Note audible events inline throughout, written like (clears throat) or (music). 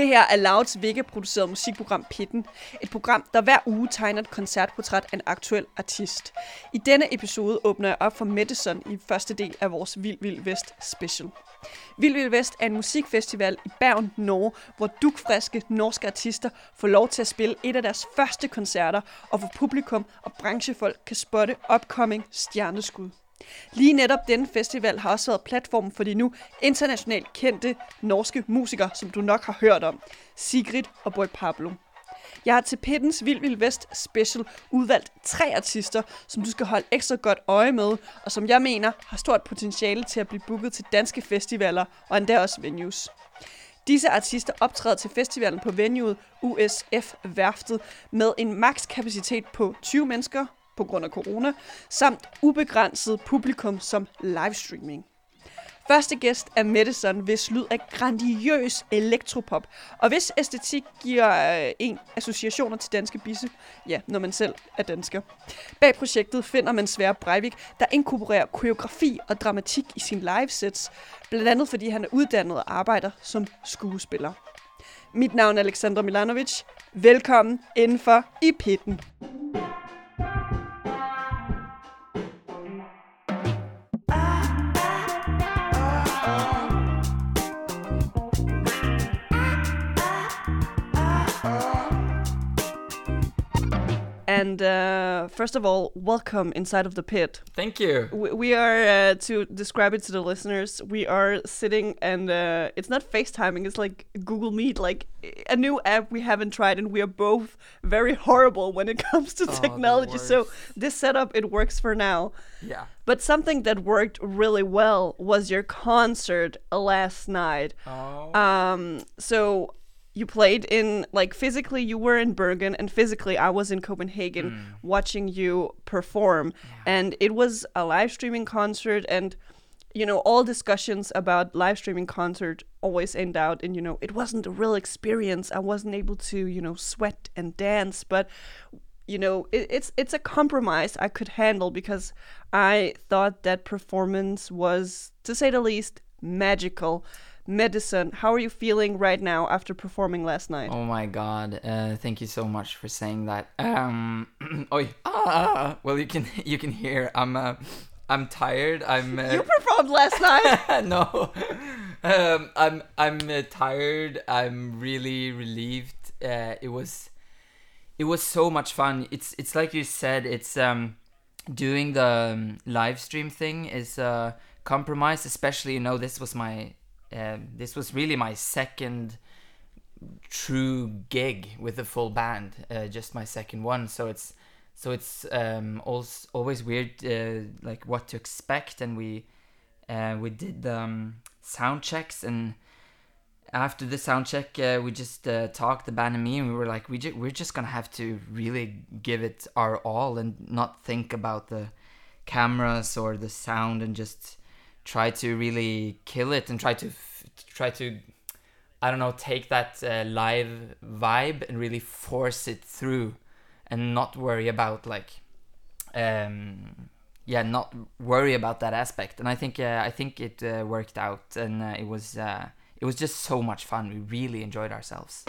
Det her er Louds Vega-produceret musikprogram Pitten. Et program, der hver uge tegner et koncertportræt af en aktuel artist. I denne episode åbner jeg op for Madison i første del af vores Vild Vild Vest special. Vild Vild Vest er en musikfestival i Bergen, Norge, hvor dukfriske norske artister får lov til at spille et af deres første koncerter, og hvor publikum og branchefolk kan spotte upcoming stjerneskud. Lige netop denne festival har også været platformen for de nu internationalt kendte norske musikere, som du nok har hørt om, Sigrid og Boy Pablo. Jeg har til Pittens Vild Vild Vest Special udvalgt tre artister, som du skal holde ekstra godt øje med, og som jeg mener har stort potentiale til at blive booket til danske festivaler og endda også venues. Disse artister optræder til festivalen på venuet USF Værftet med en makskapacitet på 20 mennesker på grund af corona, samt ubegrænset publikum som livestreaming. Første gæst er Madison, hvis lyd er grandiøs elektropop, og hvis æstetik giver øh, en associationer til danske bisse, ja, når man selv er dansker. Bag projektet finder man Svær Breivik, der inkorporerer koreografi og dramatik i sin livesets, blandt andet fordi han er uddannet og arbejder som skuespiller. Mit navn er Alexandra Milanovic. Velkommen indenfor i pitten. And uh, first of all, welcome inside of the pit. Thank you. We, we are, uh, to describe it to the listeners, we are sitting and uh, it's not FaceTiming, it's like Google Meet, like a new app we haven't tried, and we are both very horrible when it (laughs) comes to Oh, technology. So this setup, it works for now. Yeah. But something that worked really well was your concert last night. Oh. Um, so you played in like physically you were in Bergen and physically I was in Copenhagen Mm. watching you perform. And it was a live streaming concert and you know all discussions about live streaming concert always end out in you know it wasn't a real experience. I wasn't able to you know sweat and dance but you know it, it's it's a compromise I could handle because I thought that performance was to say the least magical medicine how are you feeling right now after performing last night Oh my god. Uh, thank you so much for saying that. Um (clears throat) oi. Ah, well you can (laughs) you can hear I'm uh, I'm tired. I'm uh, you performed last night (laughs) no. (laughs) Um I'm I'm uh, tired. I'm really relieved. Uh it was it was so much fun. It's it's like you said it's um doing the um, live stream thing is a compromise especially you know this was my um, this was really my second true gig with a full band uh, just my second one. So it's so it's um also always weird uh, like what to expect. And we uh, we did um sound checks. And after the sound check uh, we just uh, talked the band and me and we were like we ju- we're just gonna have to really give it our all and not think about the cameras or the sound and just try to really kill it and try to try to I don't know take that uh, live vibe and really force it through and not worry about like um yeah not worry about that aspect. And I think uh, I think it uh, worked out and uh, it was uh, it was just so much fun. We really enjoyed ourselves.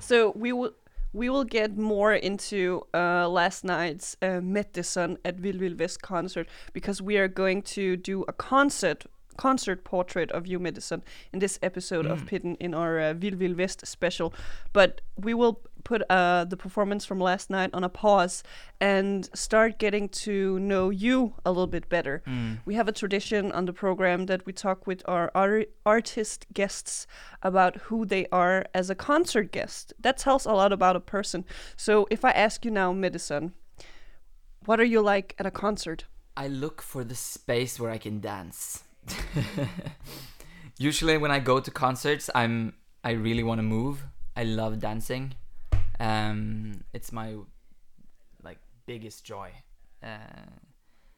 So we will we will get more into uh, last night's uh, at Vild Vest concert because we are going to do a concert concert portrait of you, Medicine, in this episode of Pitten in our uh, Vild Vild Vest special. But we will put uh, the performance from last night on a pause and start getting to know you a little bit better. We have a tradition on the program that we talk with our ar- artist guests about who they are as a concert guest. That tells a lot about a person. So if I ask you now, Medicine, what are you like at a concert? I look for the space where I can dance. (laughs) Usually when I go to concerts, I'm I really want to move. I love dancing. Um, it's my like biggest joy. Uh,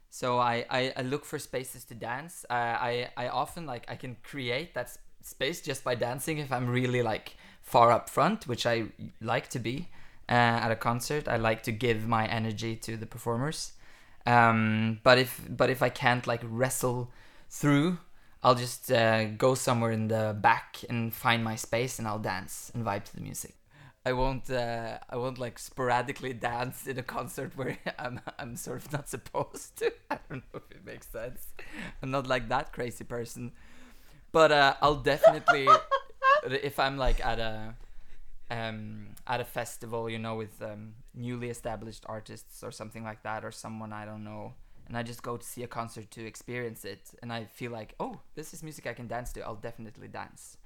so I, I, I look for spaces to dance. I I often like I can create that space just by dancing if I'm really like far up front, which I like to be uh, at a concert. I like to give my energy to the performers. Um, but if but if I can't like wrestle through, I'll just uh, go somewhere in the back and find my space, and I'll dance and vibe to the music. I won't uh, I won't like sporadically dance in a concert where (laughs) I'm I'm sort of not supposed to. (laughs) I don't know if it makes sense. I'm not like that crazy person, but uh, I'll definitely (laughs) if I'm like at a um, at a festival, you know, with um, newly established artists or something like that, or someone I don't know, and I just go to see a concert to experience it, and I feel like, oh, this is music I can dance to. I'll definitely dance.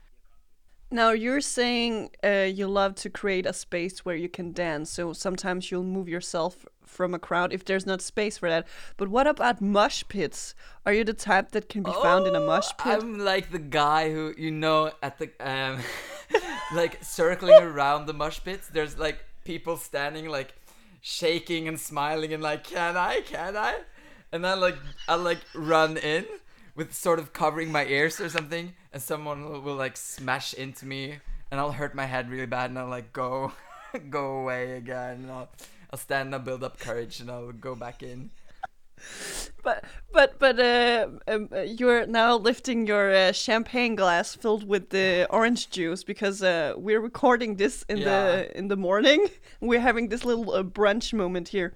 Now you're saying uh, you love to create a space where you can dance, so sometimes you'll move yourself from a crowd if there's not space for that. But what about mosh pits? Are you the type that can be oh, found in a mosh oh, pit? I'm like the guy who you know at the um, (laughs) like circling (laughs) around the mosh pits. There's like people standing like shaking and smiling and like, can I? Can I? And then like I like run in with sort of covering my ears or something, and someone will, will like smash into me, and I'll hurt my head really bad, and I'll like go, (laughs) go away again. And I'll, I'll stand and build up courage, and I'll go back in. But but but uh, um, uh, you're now lifting your uh, champagne glass filled with the orange juice because uh, we're recording this in yeah. the in the morning. (laughs) We're having this little uh, brunch moment here.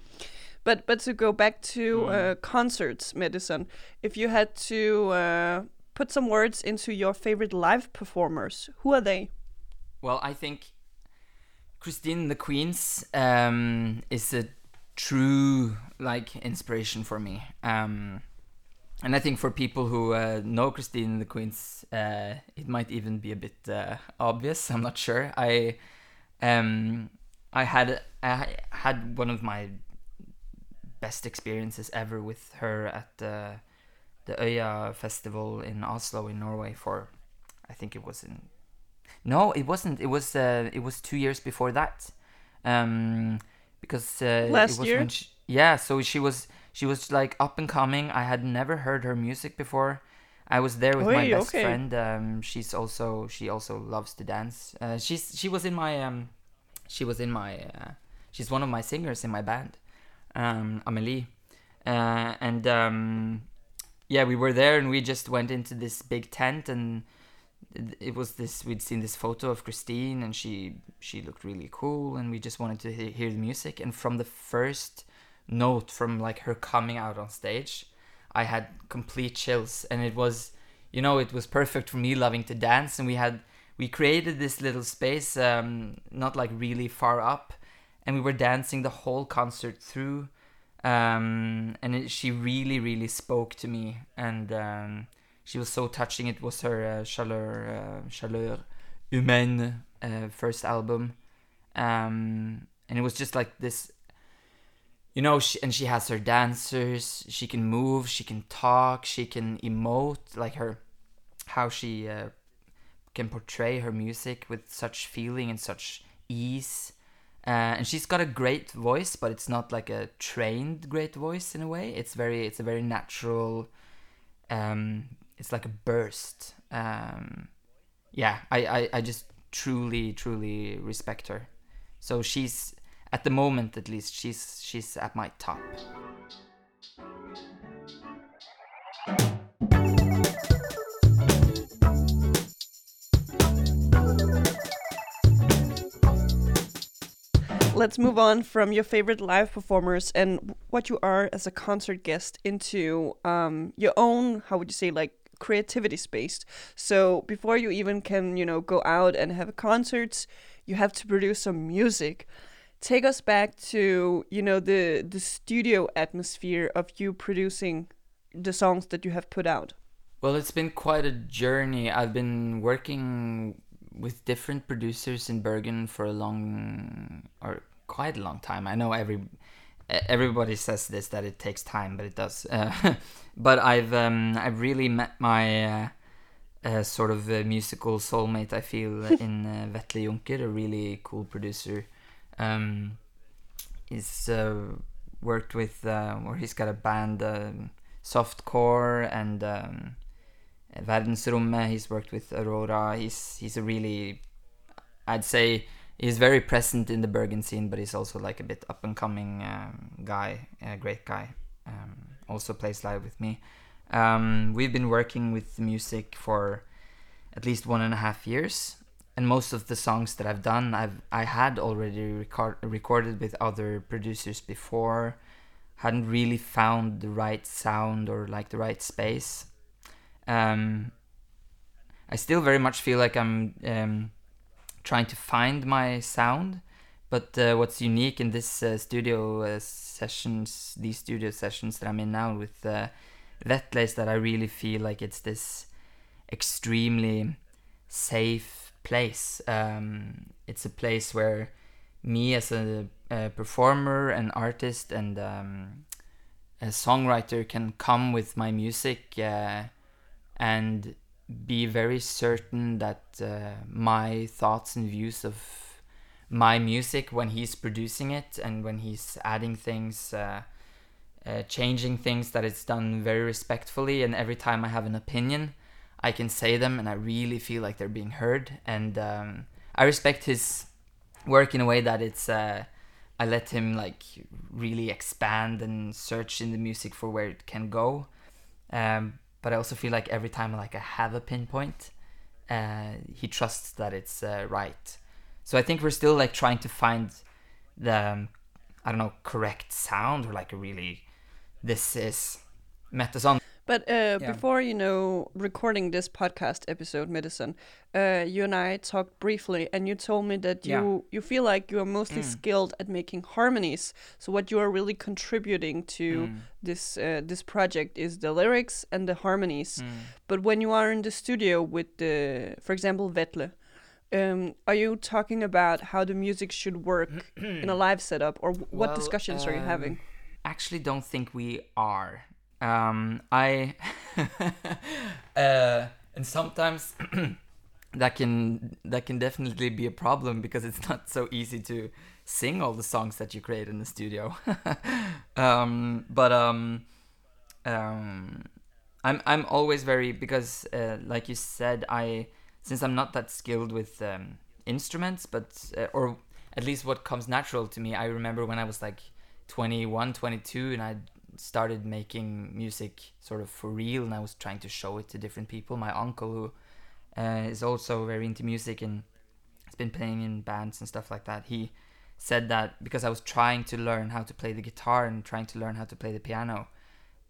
But but to go back to mm. uh, concerts, medicine, if you had to uh, put some words into your favorite live performers, who are they? Well, I think Christine the Queens um, is a true like inspiration for me. Um, and I think for people who uh, know Christine the Queens, uh, it might even be a bit uh, obvious. I'm not sure. I um, I had I had one of my best experiences ever with her at the the Øya festival in Oslo in Norway for I think it was in no it wasn't it was uh, it was two years before that. Um, because uh, last year? she, yeah so she was she was like up and coming. I had never heard her music before. I was there with Oy, my best okay. friend um, she's also she also loves to dance. Uh, she's she was in my um, she was in my uh, she's one of my singers in my band um, Amelie, uh, and um, yeah, we were there and we just went into this big tent and it was this we'd seen this photo of Christine and she she looked really cool and we just wanted to he- hear the music. And from the first note from like her coming out on stage I had complete chills and it was you know it was perfect for me loving to dance. And we had we created this little space um, not like really far up and we were dancing the whole concert through. Um, and it, she really, really spoke to me, and um, she was so touching. It was her uh, Chaleur, uh, Chaleur Humaine uh, first album, um, and it was just like this. You know, she, and she has her dancers. She can move. She can talk. She can emote. Like her, how she uh, can portray her music with such feeling and such ease uh, and she's got a great voice, but it's not like a trained great voice in a way. It's very, it's a very natural. Um, it's like a burst. Um, yeah, I, I, I just truly, truly respect her. So she's at the moment, at least, she's she's at my top. Let's move on from your favorite live performers and what you are as a concert guest into um, your own, how would you say, like creativity space. So before you even can, you know, go out and have concerts, you have to produce some music. Take us back to, you know, the the studio atmosphere of you producing the songs that you have put out. Well, it's been quite a journey. I've been working with different producers in Bergen for a long or quite a long time. I know every everybody says this that it takes time, but it does. (laughs) Uh, but I've um, I've really met my uh, uh, sort of musical soulmate. I feel (laughs) in uh, Vetle Junker, a really cool producer. Um, he's uh, worked with, uh, or he's got a band, um, Softcore and um, Verdensrommet. He's worked with Aurora. He's he's a really, I'd say he's very present in the Bergen scene, but he's also like a bit up and coming um, guy, a great guy. Um, also plays live with me. Um, we've been working with music for at least one and a half years, and most of the songs that I've done, I've I had already record, recorded with other producers before. Hadn't really found the right sound or like the right space. Um, I still very much feel like I'm um, trying to find my sound. But uh, what's unique in this uh, studio uh, sessions, these studio sessions that I'm in now with uh, Vetle, is that I really feel like it's this extremely safe place. Um, it's a place where me as a, a performer, an artist, and um, a songwriter can come with my music uh, and be very certain that uh, my thoughts and views of my music when he's producing it and when he's adding things uh, uh, changing things that it's done very respectfully and every time i have an opinion i can say them and i really feel like they're being heard. And um, i respect his work in a way that it's uh, i let him like really expand and search in the music for where it can go. Um, but I also feel like every time like I have a pinpoint, uh, he trusts that it's uh, right. So I think we're still like trying to find the um, I don't know correct sound or like a really this is Metason. But uh, yeah. before you know recording this podcast episode, medicine, uh, you and I talked briefly, and you told me that you yeah. you feel like you are mostly mm. skilled at making harmonies. So what you are really contributing to mm. this uh, this project is the lyrics and the harmonies. Mm. But when you are in the studio with the, for example, Vetle, um, are you talking about how the music should work (clears throat) in a live setup, or what well, discussions um, are you having? Um, actually, don't think we are um, I (laughs) uh, and sometimes (clears throat) that can that can definitely be a problem because it's not so easy to sing all the songs that you create in the studio. (laughs) um, but um, um, I'm I'm always very because uh, like you said I since I'm not that skilled with um, instruments, but uh, or at least what comes natural to me. I remember when I was like 21, 22, and I started making music sort of for real and I was trying to show it to different people. My uncle, who uh, is also very into music and has been playing in bands and stuff like that, he said that because I was trying to learn how to play the guitar and trying to learn how to play the piano.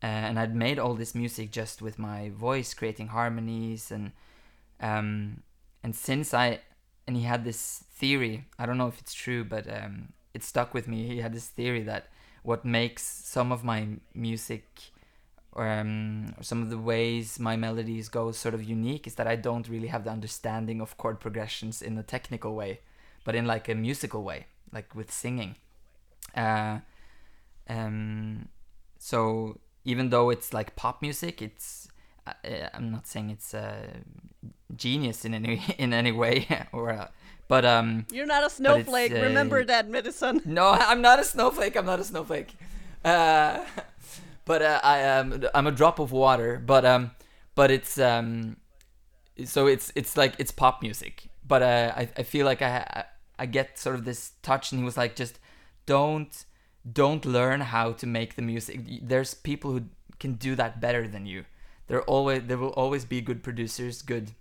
Uh, and I'd made all this music just with my voice, creating harmonies and um, and since I and he had this theory, I don't know if it's true, but um, it stuck with me. He had this theory that what makes some of my music um, or some of the ways my melodies go sort of unique is that I don't really have the understanding of chord progressions in a technical way, but in like a musical way, like with singing. Uh, um, so even though it's like pop music, it's uh, I'm not saying it's a genius in any (laughs) in any way (laughs) or uh, but um, you're not a snowflake. Uh, Remember that, medicine. (laughs) No, I'm not a snowflake. I'm not a snowflake. Uh, (laughs) but uh, I am. I'm a drop of water. But um, but it's um, so it's it's like it's pop music. But uh, I I feel like I I get sort of this touch, and he was like, just don't don't learn how to make the music. There's people who can do that better than you. There always there will always be good producers, good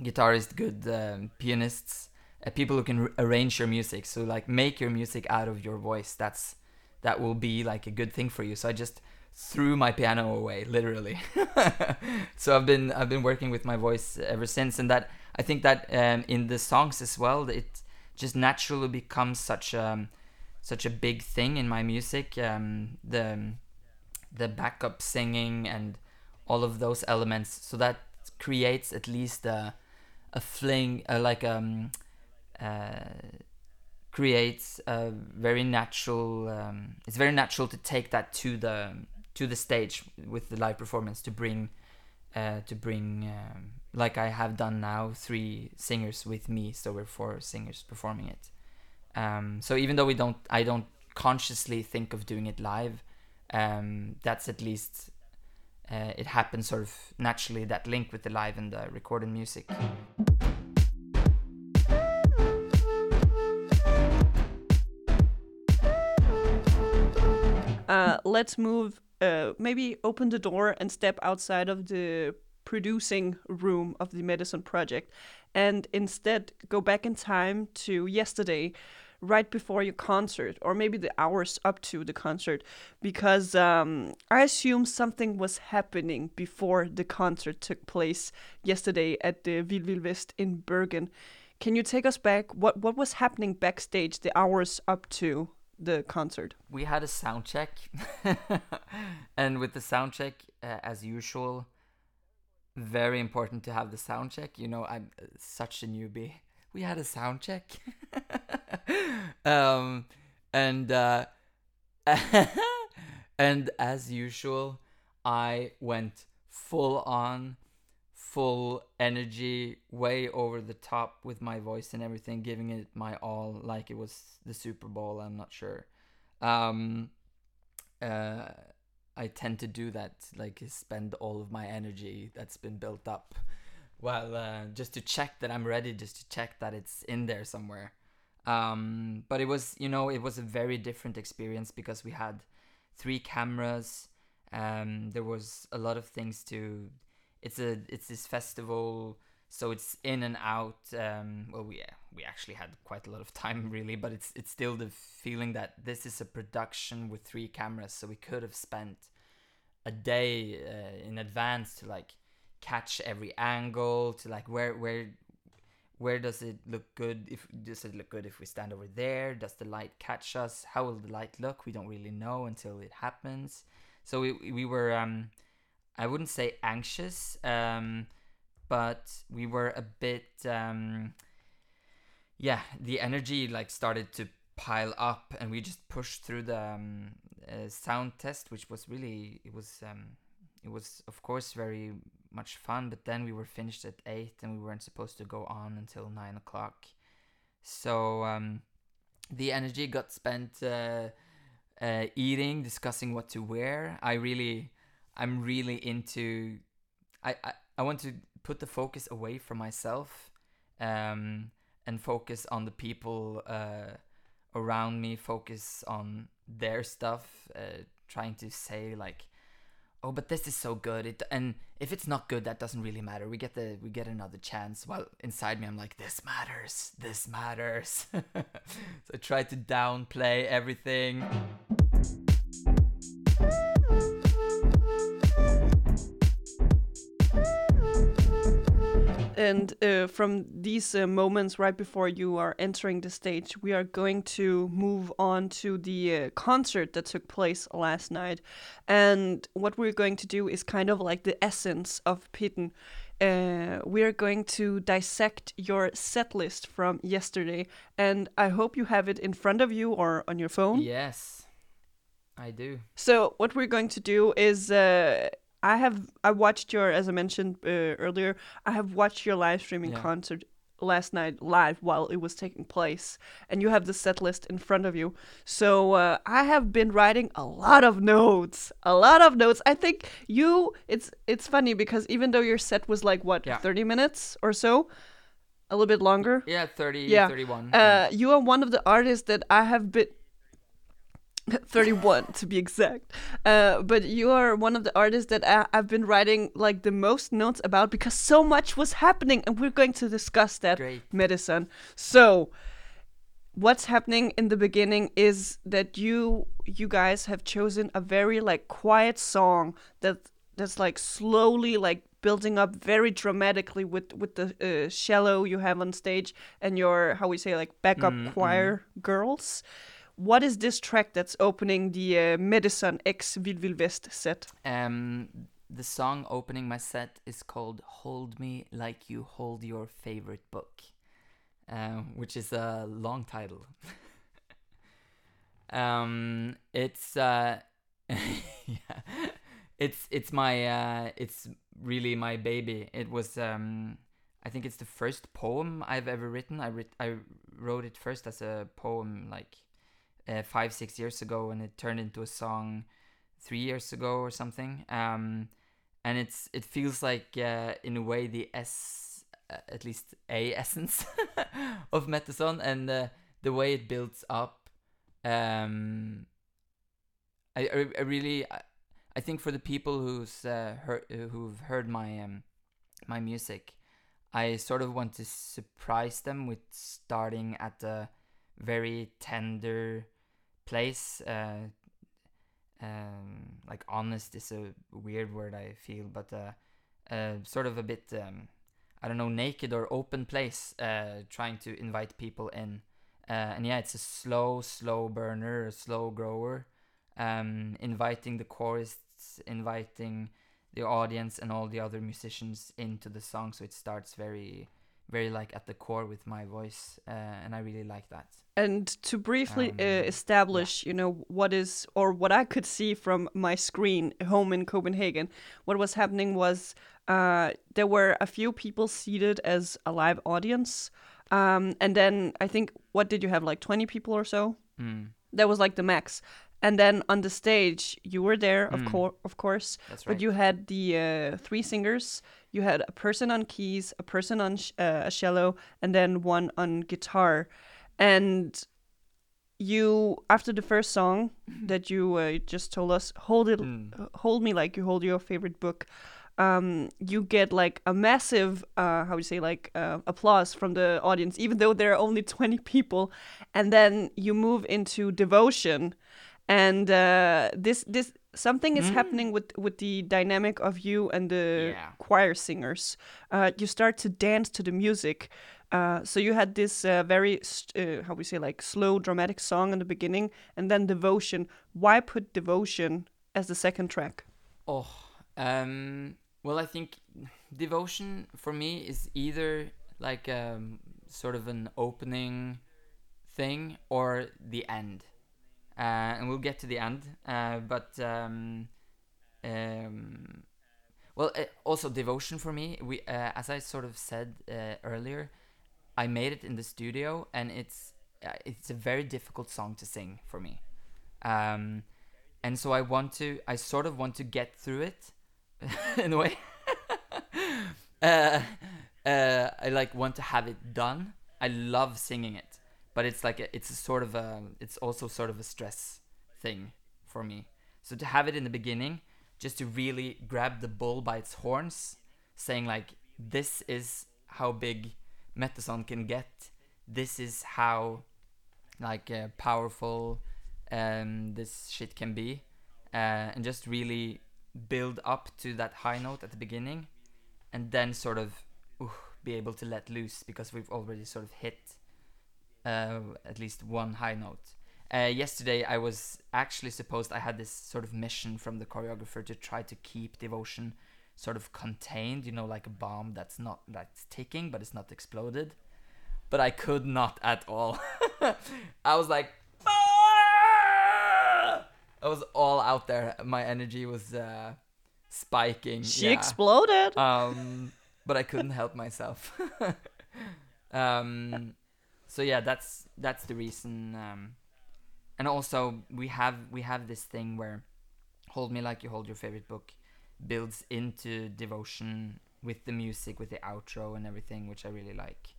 guitarists, good um, pianists uh, people who can arrange your music. So like make your music out of your voice. That's that will be like a good thing for you. So i just threw my piano away literally. (laughs) So i've been i've been working with my voice ever since. And that i think that um, in the songs as well it just naturally becomes such a such a big thing in my music. Um, the the backup singing and all of those elements. So that creates at least a a fling uh, like um creates a very natural. Um, it's very natural to take that to the to the stage with the live performance to bring uh, to bring um, like I have done now three singers with me, so we're four singers performing it. Um, so even though we don't, I don't consciously think of doing it live. Um, that's at least uh, it happens sort of naturally that link with the live and the recorded music. Let's move uh, maybe open the door and step outside of the producing room of the medicine project and instead go back in time to yesterday right before your concert or maybe the hours up to the concert because um, i assume something was happening before the concert took place yesterday at the Vild Vest in bergen. Can you take us back? What what was happening backstage the hours up to the concert we had a sound check (laughs) and with the sound check uh, as usual very important to have the sound check. You know, I'm uh, such a newbie. We had a sound check. (laughs) um, and uh, (laughs) and as usual, I went full on, full energy, way over the top with my voice and everything, giving it my all, like it was the Super Bowl. I'm not sure. Um, uh, I tend to do that, like spend all of my energy that's been built up, well, uh, just to check that I'm ready, just to check that it's in there somewhere. Um, but it was, you know, it was a very different experience because we had three cameras. Um, there was a lot of things to. It's a it's this festival so it's in and out. Um, well, we we actually had quite a lot of (laughs) time really, but it's it's still the feeling that this is a production with three cameras, so we could have spent a day uh, in advance to like catch every angle, to like where where where does it look good if does it look good if we stand over there? Does the light catch us? How will the light look? We don't really know until it happens. So we, we were um i wouldn't say anxious um but we were a bit um yeah the energy like started to pile up and we just pushed through the um, uh, sound test which was really it was um it was of course very much fun but then we were finished at 8 and we weren't supposed to go on until 9 o'clock. So um the energy got spent uh, uh, eating discussing what to wear. I really i'm really into I, I i want to put the focus away from myself um, and focus on the people uh, around me, focus on their stuff, uh, trying to say like, "Oh, but this is so good," it, and if it's not good, that doesn't really matter. We get the we get another chance. While inside me, I'm like, "This matters. This matters." (laughs) so I try to downplay everything. And uh, from these uh, moments right before you are entering the stage, we are going to move on to the uh, concert that took place last night. And what we're going to do is kind of like the essence of Pitten. Uh, we're going to dissect your set list from yesterday, and I hope you have it in front of you or on your phone. Yes, I do. So, what we're going to do is uh, I have I watched your as I mentioned uh, earlier. I have watched your live streaming Yeah. concert last night live while it was taking place, and you have the set list in front of you. So uh, I have been writing a lot of notes, a lot of notes. I think you. It's it's funny because even though your set was like what Yeah. thirty minutes or so, a little bit longer. Yeah, 30, Yeah. 31. Uh, you are one of the artists that I have been. (laughs) 31 to be exact. Uh, but you are one of the artists that I, I've been writing like the most notes about because so much was happening, and we're going to discuss that Great. medicine. So, what's happening in the beginning is that you you guys have chosen a very like quiet song that that's like slowly like building up very dramatically with with the uh, cello you have on stage and your how we say like backup Mm, choir girls. What is this track that's opening the uh, Medicine X Vild Vest set? Um, the song opening my set is called "Hold Me Like You Hold Your Favorite Book," um, which is a long title. (laughs) um, it's uh, (laughs) yeah, it's it's my uh, it's really my baby. It was um, I think it's the first poem I've ever written. I writ- I wrote it first as a poem like uh, five six years ago, and it turned into a song three years ago or something. Um, and it's it feels like uh, in a way the s uh, at least a (laughs) essence (laughs) of Metason and uh, the way it builds up. Um, I, I, really I, I think for the people who's uh, heard, who've heard my um, my music, I sort of want to surprise them with starting at a very tender place. Uh, um, like honest is a weird word I feel, but uh, uh, sort of a bit um, I don't know naked or open place. Uh, trying to invite people in, uh, and yeah, it's a slow, slow burner, a slow grower. Um, inviting the chorists, inviting the audience and all the other musicians into the song, so it starts very very like at the core with my voice uh, and i really like that. And to briefly Um, uh, establish you know what is or what i could see from my screen home in copenhagen what was happening was uh, there were a few people seated as a live audience. Um, and then i think what did you have like 20 people or so? Mm, that was like the max and then on the stage you were there of Mm. course of course that's but you had the uh, three singers. You had a person on keys a person on sh- uh, a cello and then one on guitar. And you after the first song (laughs) that you uh, just told us hold it Mm. hold me like you hold your favorite book um, you get like a massive uh, how would you say like uh, applause from the audience even though there are only (laughs) 20 people. And then you move into devotion and uh, this this something is Mm. happening with with the dynamic of you and the Yeah. choir singers. Uh, you start to dance to the music. Uh, so you had this uh, very st- uh, how we say like slow dramatic song in the beginning and then devotion. Why put devotion as the second track? Oh, um, well, I think devotion for me is either like um, sort of an opening thing or the end, and we'll get to the end. Uh, but um, um, well, uh, also devotion for me. We, uh, as I sort of said uh, earlier, I made it in the studio, and it's uh, it's a very difficult song to sing for me. Um, and so I want to, I sort of want to get through it, (laughs) in a way. (laughs) uh, uh, I like want to have it done. I love singing it, but it's like a, it's a sort of a, it's also sort of a stress thing for me. So to have it in the beginning, just to really grab the bull by its horns, saying like, this is how big Metason can get. This is how, like, uh, powerful um, this shit can be, uh, and just really build up to that high note at the beginning, and then sort of ooh, be able to let loose because we've already sort of hit uh, at least one high note. Uh, yesterday, I was actually supposed I had this sort of mission from the choreographer to try to keep devotion sort of contained, you know, like a bomb that's not that's ticking but it's not exploded. But I could not at all. (laughs) I was like, "Ah!" I was all out there. My energy was uh, spiking. she yeah. exploded Um, but I couldn't help myself. (laughs) um, so yeah, that's that's the reason. Um, and also we have we have this thing where "Hold Me Like You Hold Your Favorite Book" builds into devotion with the music, with the outro and everything, which I really like.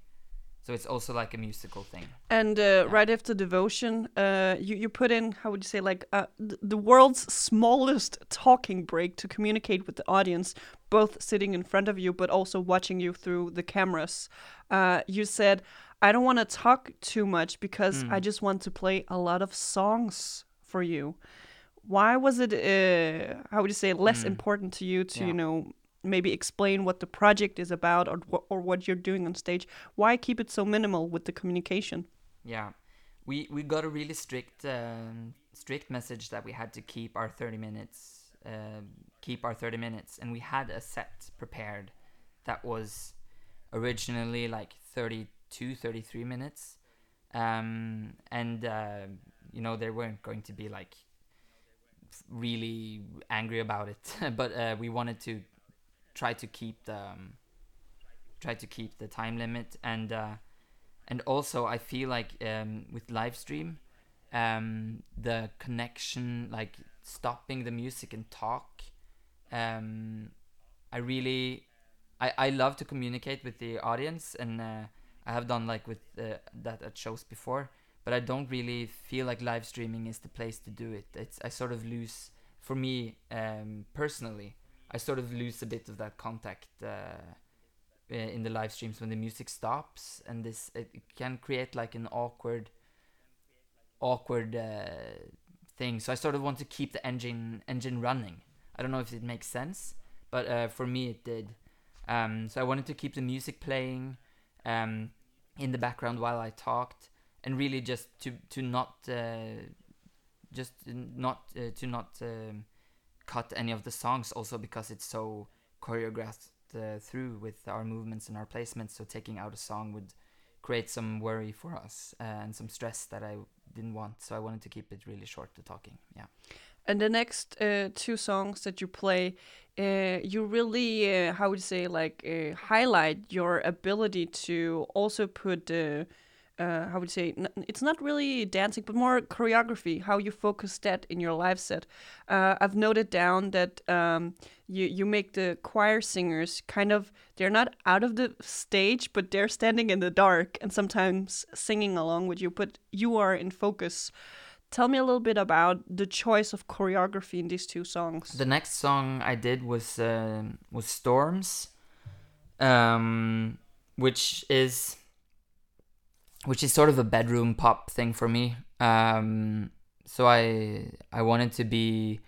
So it's also like a musical thing. And uh, right after devotion, uh, you you put in how would you say like uh, th- the world's smallest talking break to communicate with the audience, both sitting in front of you but also watching you through the cameras. Uh, you said, "I don't want to talk too much because I just want to play a lot of songs for you." Why was it? Uh, how would you say less important to you to you know maybe explain what the project is about or or what you're doing on stage? Why keep it so minimal with the communication? Yeah, we we got a really strict um, strict message that we had to keep our thirty minutes, uh, keep our thirty minutes, and we had a set prepared that was originally like 32, 33 minutes, um, and uh, you know they weren't going to be like really angry about it, (laughs) but uh, we wanted to try to keep the um, try to keep the time limit. And. Uh, and also I feel like um, with live stream, um, the connection, like stopping the music and talk, um, I really, I, I love to communicate with the audience, and uh, I have done like with uh, that at shows before, but I don't really feel like live streaming is the place to do it. It's I sort of lose for me um, personally, I sort of lose a bit of that contact uh, in the live streams when the music stops, and this it can create like an awkward, awkward uh, thing. So I sort of want to keep the engine engine running. I don't know if it makes sense, but uh, for me it did. Um, so I wanted to keep the music playing um, in the background while I talked, and really just to to not uh, just not uh, to not um, cut any of the songs. Also because it's so choreographed uh, through with our movements and our placements. So taking out a song would create some worry for us uh, and some stress that I didn't want. So I wanted to keep it really short. The talking, yeah. And the next uh, two songs that you play, uh, you really, uh, how would you say, like uh, highlight your ability to also put, uh, uh, how would you say, it's not really dancing, but more choreography, how you focus that in your live set. I've noted down that um, you, you make the choir singers kind of, they're not out of the stage, but they're standing in the dark and sometimes singing along with you, but you are in focus. Tell me a little bit about the choice of choreography in these two songs. The next song I did was uh, was Storms, um, which is which is sort of a bedroom pop thing for me. Um, so I I wanted to be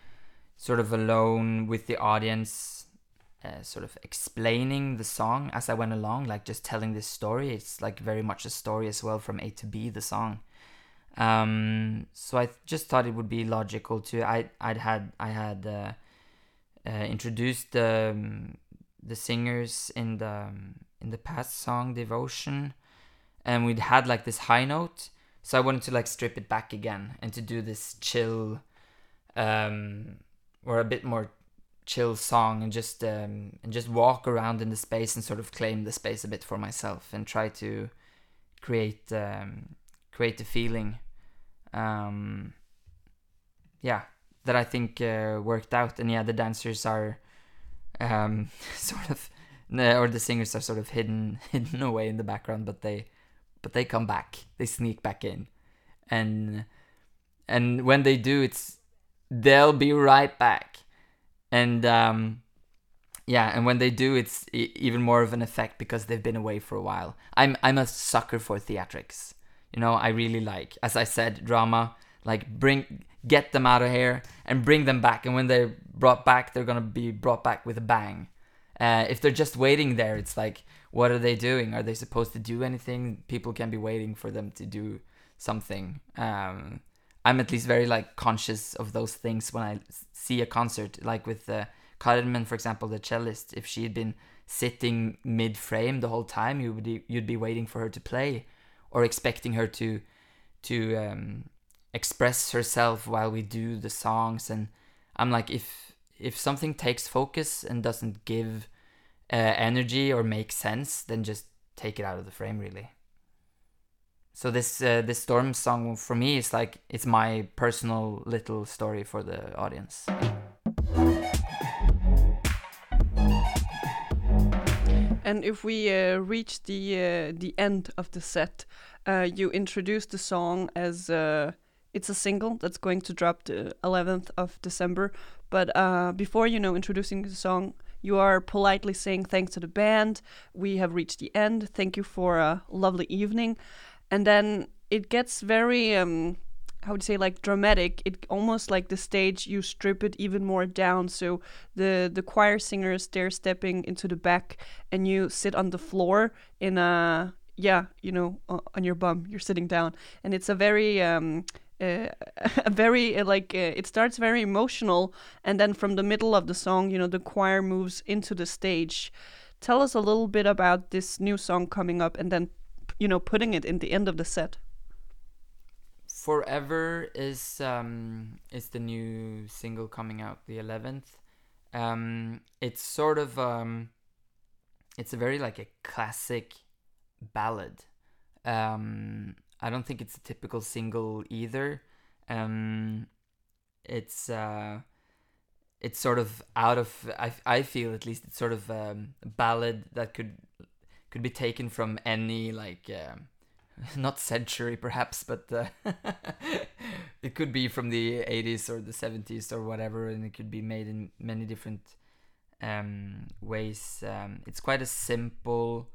sort of alone with the audience, uh, sort of explaining the song as I went along, like just telling this story. It's like very much a story as well from A to B. The song. Um, so I just thought it would be logical to I I'd had I had uh, uh, introduced the um, the singers in the um, in the past song Devotion, and we'd had like this high note. So I wanted to like strip it back again and to do this chill, um, or a bit more chill song and just um, and just walk around in the space and sort of claim the space a bit for myself and try to create um, create the feeling um, yeah that i think uh, worked out. And yeah the dancers are um, (laughs) sort of or the singers are sort of hidden (laughs) hidden away in the background but they but they come back. They sneak back in. And and when they do it's they'll be right back. And um, yeah and when they do it's even more of an effect because they've been away for a while. I'm i'm a sucker for theatrics you know i really like as i said drama like bring get them out of here and bring them back. And when they're brought back they're gonna be brought back with a bang. Uh, if they're just waiting there it's like what are they doing? Are they supposed to do anything? People can be waiting for them to do something. Um, i'm at least very like conscious of those things when i see a concert. Like with uh, Carmen, for example the cellist if she had been sitting mid frame the whole time you would you'd be waiting for her to play or expecting her to to um, express herself while we do the songs. And i'm like if if something takes focus and doesn't give uh, energy or make sense then just take it out of the frame really. So this uh, this storm song for me is like it's my personal little story for the audience And if we uh, reach the uh, the end of the set, uh, you introduce the song as uh, it's a single that's going to drop the 11th of December. But uh, before you know introducing the song, you are politely saying thanks to the band. We have reached the end. Thank you for a lovely evening. And then it gets very um, how would you say like dramatic it almost like the stage you strip it even more down. So the the choir singers they're stepping into the back and you sit on the floor in a yeah you know on your bum you're sitting down. And it's a very um uh, (laughs) a very uh, like uh, it starts very emotional. And then from the middle of the song you know the choir moves into the stage. Tell us a little bit about this new song coming up and then you know putting it in the end of the set Forever is um, is the new single coming out the 11th. Um, it's sort of um, it's a very like a classic ballad. Um, I don't think it's a typical single either. Um, it's uh, it's sort of out of I, I feel at least it's sort of um, a ballad that could could be taken from any like um, (laughs) not century perhaps, but uh, (laughs) it could be from the 80s or the 70s or whatever, and it could be made in many different um, ways. Um, it's quite a simple,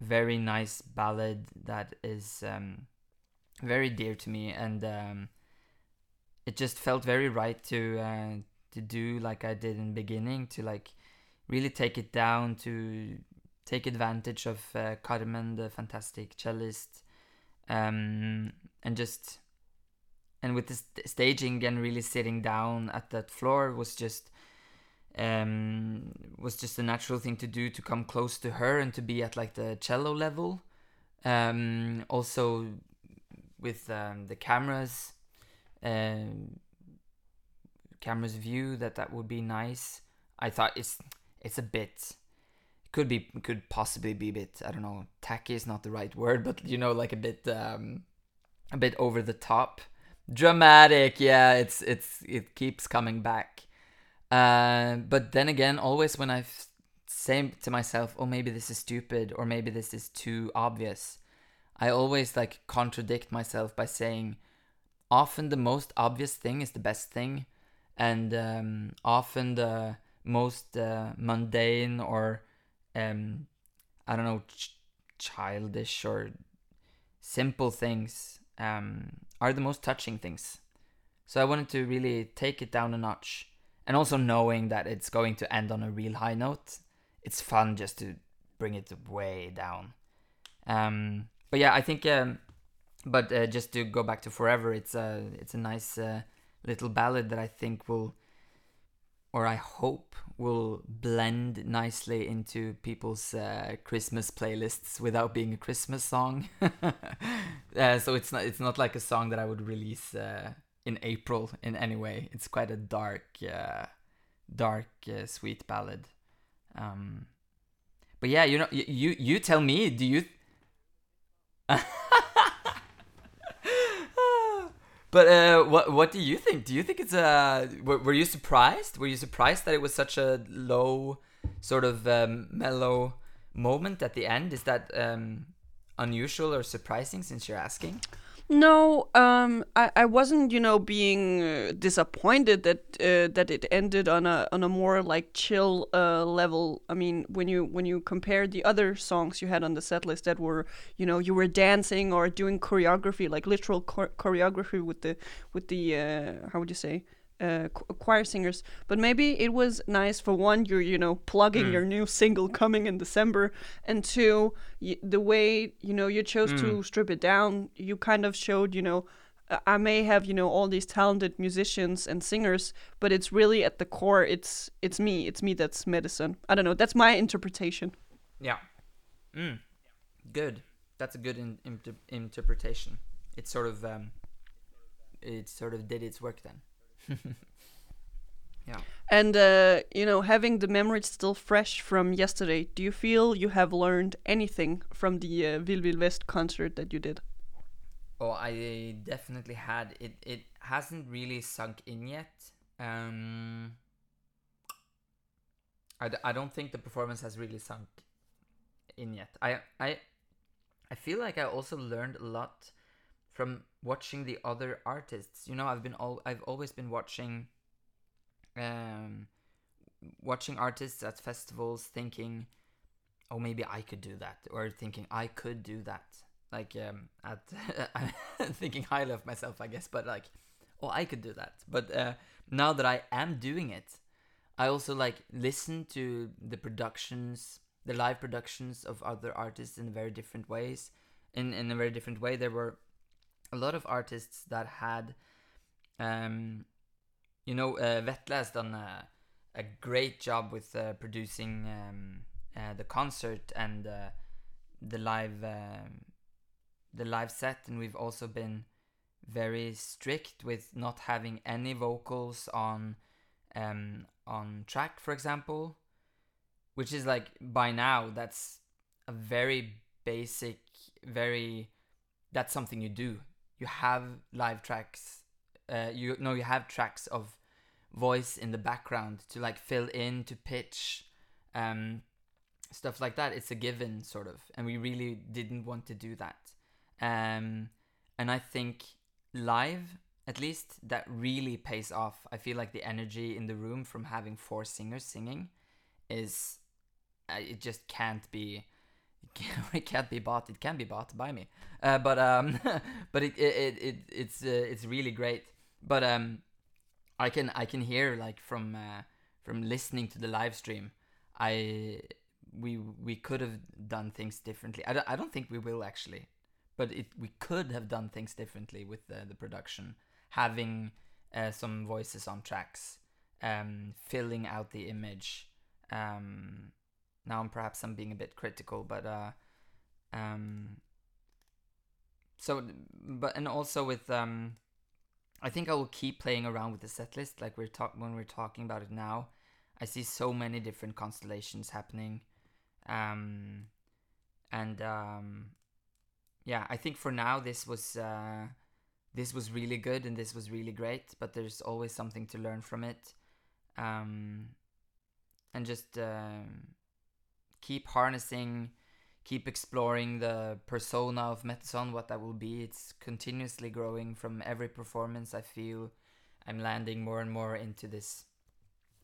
very nice ballad that is um, very dear to me, and um, it just felt very right to uh, to do like I did in the beginning to like really take it down to take advantage of uh, Carmen, the fantastic cellist, um, and just and with the st- staging and really sitting down at that floor was just um, was just a natural thing to do to come close to her and to be at like the cello level. Um, also with um, the cameras, um, camera's view that that would be nice. I thought it's it's a bit could be could possibly be a bit I don't know tacky is not the right word but you know like a bit um a bit over the top. Dramatic yeah it's it's it keeps coming back. Uh, but then again always when I say to myself oh maybe this is stupid or maybe this is too obvious I always like contradict myself by saying often the most obvious thing is the best thing and um, often the most uh, mundane or um, I don't know, ch- childish or simple things um, are the most touching things. So I wanted to really take it down a notch, and also knowing that it's going to end on a real high note, it's fun just to bring it way down. Um, but yeah, I think. Um, but uh, just to go back to Forever, it's a it's a nice uh, little ballad that I think will or I hope will blend nicely into people's uh, Christmas playlists without being a Christmas song. (laughs) uh, so it's not it's not like a song that I would release uh, in April in any way. It's quite a dark, uh, dark, uh, sweet ballad. Um, but yeah, you know, you you tell me. Do you? (laughs) But uh, what what do you think? Do you think it's a? Uh, were, were you surprised? Were you surprised that it was such a low, sort of um, mellow moment at the end? Is that um, unusual or surprising? Since you're asking. No, um, I, I wasn't, you know, being uh, disappointed that uh, that it ended on a on a more like chill uh, level. I mean, when you when you compare the other songs you had on the set list that were, you know, you were dancing or doing choreography, like literal choreography with the with the uh, how would you say uh, choir singers. But maybe it was nice for one, you're you know plugging mm. your new single coming in December, and two, y- the way you know you chose mm. to strip it down, you kind of showed you know. I may have, you know, all these talented musicians and singers, but it's really at the core, it's it's me, it's me that's Medicine. I don't know. That's my interpretation. Yeah. Mm. Good. That's a good in, inter- interpretation. It sort of um, it sort of did its work then. (laughs) yeah. And uh, you know, having the memories still fresh from yesterday, do you feel you have learned anything from the uh, Vill Vest concert that you did? Oh, I definitely had. It it hasn't really sunk in yet. Um, I d- I don't think the performance has really sunk in yet. I I I feel like I also learned a lot from watching the other artists. You know, I've been all I've always been watching um watching artists at festivals thinking oh maybe I could do that or thinking I could do that. Like um at (laughs) (laughs) thinking highly of myself, I guess, but like oh I could do that. But uh now that I am doing it, I also like listen to the productions, the live productions of other artists in very different ways. In in a very different way. There were a lot of artists that had, um, you know, uh, Vetle has done a, a great job with uh, producing um, uh, the concert and uh, the live um, the live set, and we've also been very strict with not having any vocals on um, on track, for example, which is like by now that's a very basic, very that's something you do you have live tracks uh, you know you have tracks of voice in the background to like fill in to pitch um, stuff like that. It's a given sort of. And we really didn't want to do that. Um, and i think live at least that really pays off. I feel like the energy in the room from having four singers singing is uh, it just can't be (laughs) it can't be bought. It can be bought by me, uh, but um, (laughs) but it, it, it it's uh, it's really great. But um, I can I can hear like from uh, from listening to the live stream, I we we could have done things differently. I don't, I don't think we will actually, but it we could have done things differently with the, the production, having uh, some voices on tracks, um, filling out the image. Um, now I'm perhaps I'm being a bit critical, but uh, um, so but and also with um, I think I will keep playing around with the set list like we're talking when we're talking about it now. I see so many different constellations happening, um, and um, yeah, I think for now this was uh, this was really good and this was really great, but there's always something to learn from it, um, and just. Um, keep harnessing, keep exploring the persona of Meteson, what that will be. It's continuously growing from every performance. I feel I'm landing more and more into this,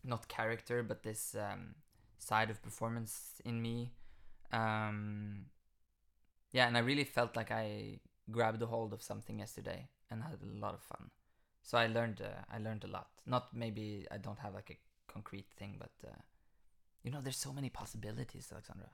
not character, but this um, side of performance in me. Um, yeah, and I really felt like I grabbed a hold of something yesterday and had a lot of fun. So I learned, uh, I learned a lot. Not maybe I don't have like a concrete thing, but uh, you know, there's so many possibilities, Alexandra.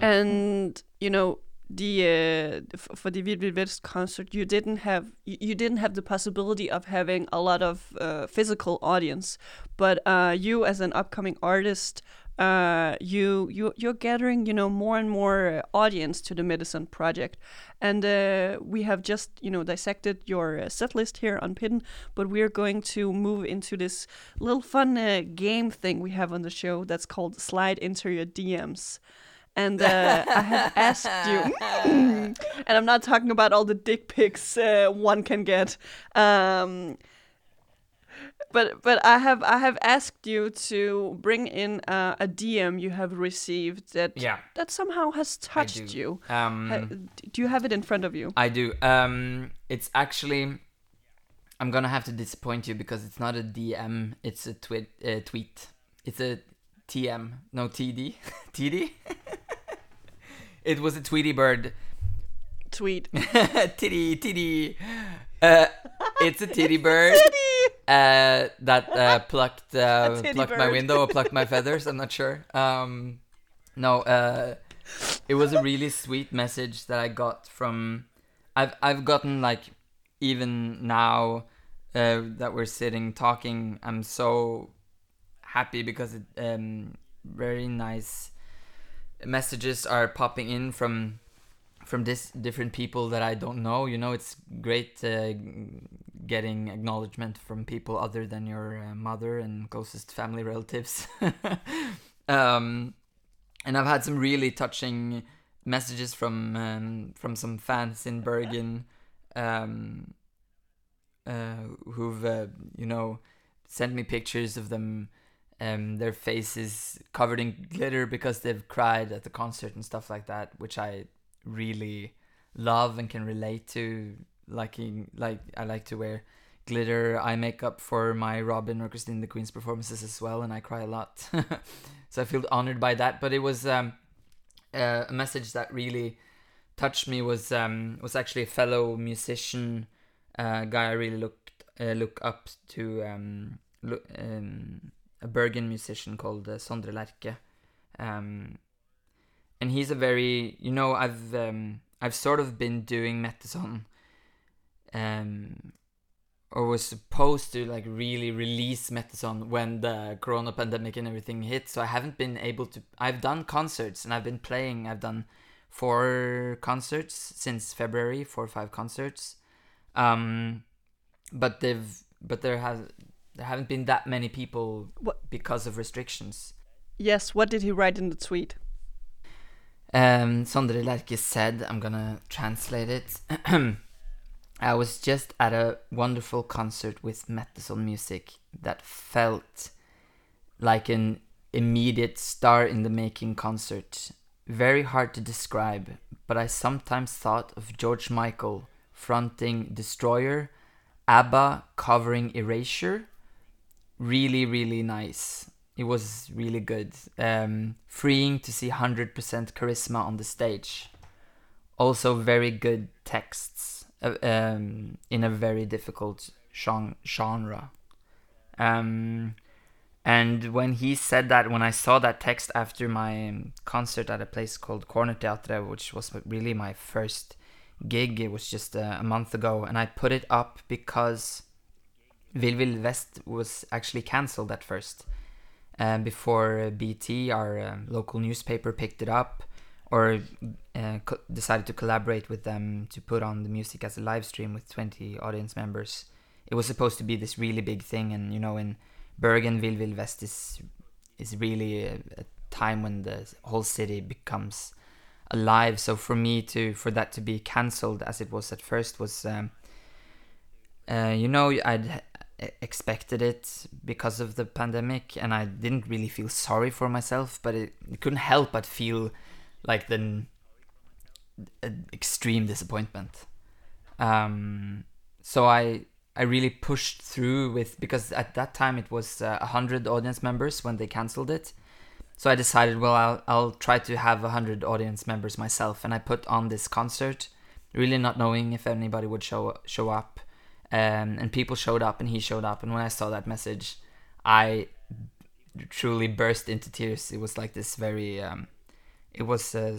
And you know, the uh, for the Vest concert, you didn't have you didn't have the possibility of having a lot of uh, physical audience, but uh, you as an upcoming artist uh, you you you're gathering you know more and more audience to the medicine project, and uh, we have just you know dissected your uh, set list here on Pitten, but we are going to move into this little fun uh, game thing we have on the show that's called Slide into Your DMs. And uh, I have (laughs) asked you, (clears throat) and I'm not talking about all the dick pics uh, one can get. Um, but but I have I have asked you to bring in uh, a DM you have received that yeah. that somehow has touched you. Um, ha do you have it in front of you? I do. Um, it's actually I'm gonna have to disappoint you because it's not a DM. It's a tweet. Uh, tweet. It's a TM. No TD. (laughs) TD. (laughs) it was a Tweety bird. Tweet. (laughs) titty titty. Uh, it's a titty bird. Uh, that uh, (laughs) plucked uh, plucked bird. my window or plucked my feathers. I'm not sure. Um, no, uh, it was a really sweet message that I got from. I've I've gotten like even now uh, that we're sitting talking. I'm so happy because it, um, very nice messages are popping in from from this different people that I don't know. You know, it's great uh, getting acknowledgement from people other than your uh, mother and closest family relatives. (laughs) um, and I've had some really touching messages from um, from some fans in Bergen um, uh, who've uh, you know sent me pictures of them. Um, their faces covered in glitter because they've cried at the concert and stuff like that, which I really love and can relate to. Liking like I like to wear glitter eye makeup for my Robyn or Christine the Queen's performances as well, and I cry a lot. (laughs) so I feel honored by that. But it was um, uh, a message that really touched me. Was um, was actually a fellow musician uh, guy I really looked uh, look up to. Um, look, um, a Bergen musician called uh, Sondre Lerche. And he's a very you know I've um, I've sort of been doing Meteson um or was supposed to like really release Meteson when the corona pandemic and everything hit. So I haven't been able to I've done concerts and I've been playing. I've done four concerts since February four or five concerts. Um but they've but there has there haven't been that many people what? because of restrictions. Yes what did he write in the tweet um, Sondre Lerche said, I'm gonna translate it. (clears throat) I was just at a wonderful concert with Meteson music that felt like an immediate star in the making concert. Very hard to describe, but I sometimes thought of George Michael fronting Destroyer, ABBA covering Erasure. Really, really nice. It was really good. Um, freeing to see 100% charisma on the stage. Also, very good texts uh, um, in a very difficult genre. Um, and when he said that, when I saw that text after my concert at a place called Corner Teatre, which was really my first gig, it was just uh, a month ago, and I put it up because Vill Vill Vest was actually cancelled at first. Um, before BT, our uh, local newspaper, picked it up or uh, co- decided to collaborate with them to put on the music as a live stream with 20 audience members. It was supposed to be this really big thing, and you know, in Bergen, Vill Vest is is really a, a time when the whole city becomes alive. So for me to for that to be cancelled as it was at first was, um, uh, you know, I'd expected it because of the pandemic, and I didn't really feel sorry for myself, but it, it couldn't help but feel like the extreme disappointment. Um, so I I really pushed through with because at that time it was uh, a uh, hundred audience members when they cancelled it. So I decided, well, I'll I'll try to have a hundred audience members myself, and I put on this concert, really not knowing if anybody would show show up, um, and people showed up, and he showed up, and when I saw that message, I truly burst into tears. It was like this very um, it was a, a,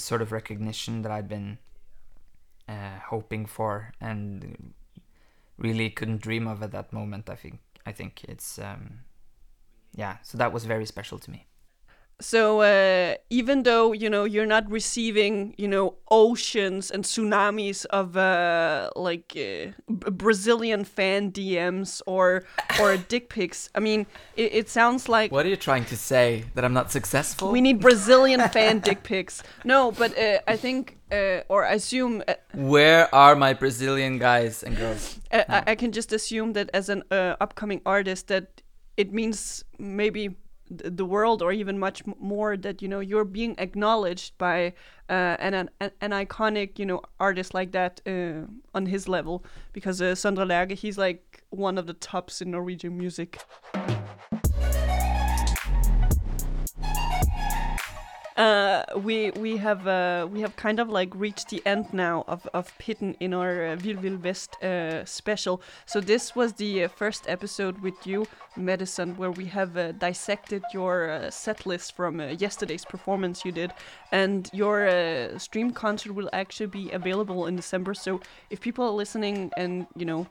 sort of recognition that I'd been uh, hoping for and really couldn't dream of at that moment. I think I think it's um, yeah. So that was very special to me. So uh, even though you know you're not receiving you know oceans and tsunamis of uh, like uh, Brazilian fan DMs or or (laughs) dick pics, I mean it, it, sounds like. What are you trying to say? That I'm not successful? We need Brazilian fan dick pics. No, but uh, I think uh, or I assume. Uh, Where are my Brazilian guys and girls? No. I, I, can just assume that as an upcoming artist that it means maybe the world or even much more that you know you're being acknowledged by uh, an, an an iconic you know artist like that uh, on his level because uh, Sondre Lerche he's like one of the tops in Norwegian music. Uh, we we have uh, we have kind of like reached the end now of of Pitten in our uh, Vill Vill Vest uh, special. So this was the uh, first episode with you, Medicine, where we have uh, dissected your uh, set list from yesterday's performance you did, and your stream concert will actually be available in December. So if people are listening and you know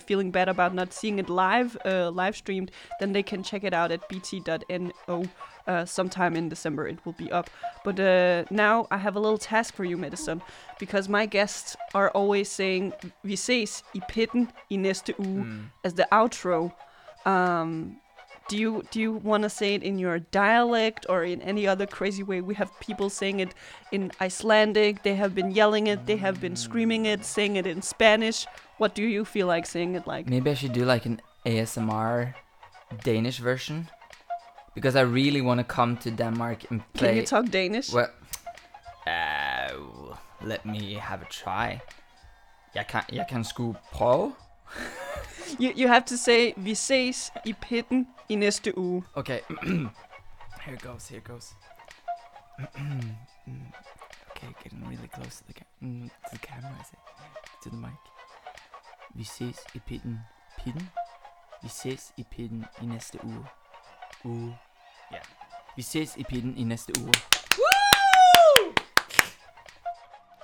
feeling bad about not seeing it live live streamed, then they can check it out at bt.no uh, sometime in December it will be up. But uh, now I have a little task for you, Madison, because my guests are always saying "Vi ses i pitten i næste uge" mm. as the outro. Um, do you do you want to say it in your dialect or in any other crazy way? We have people saying it in Icelandic. They have been yelling it. They have been screaming it, saying it in Spanish. What do you feel like saying it like? Maybe I should do like an ASMR Danish version because I really want to come to Denmark and play. Can you talk Danish? Well, uh, let me have a try. Jeg kan, jeg kan sgu prøve. (laughs) you, you have to say, vi ses i pitten i næste uge. Okay. (clears throat) here goes, here goes. (clears throat) okay, getting really close to the, ca- mm, to the camera. To the mic. Vi ses i pitten. Pitten? Vi ses i pitten i næste uge. Uge. Ja. Vi ses i pitten i næste uge. Woo!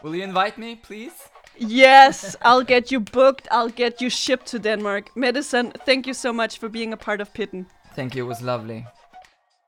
Will you invite me, please? Yes, I'll get you booked. I'll get you shipped to Denmark. Medicine, thank you so much for being a part of Pitten. Thank you, it was lovely.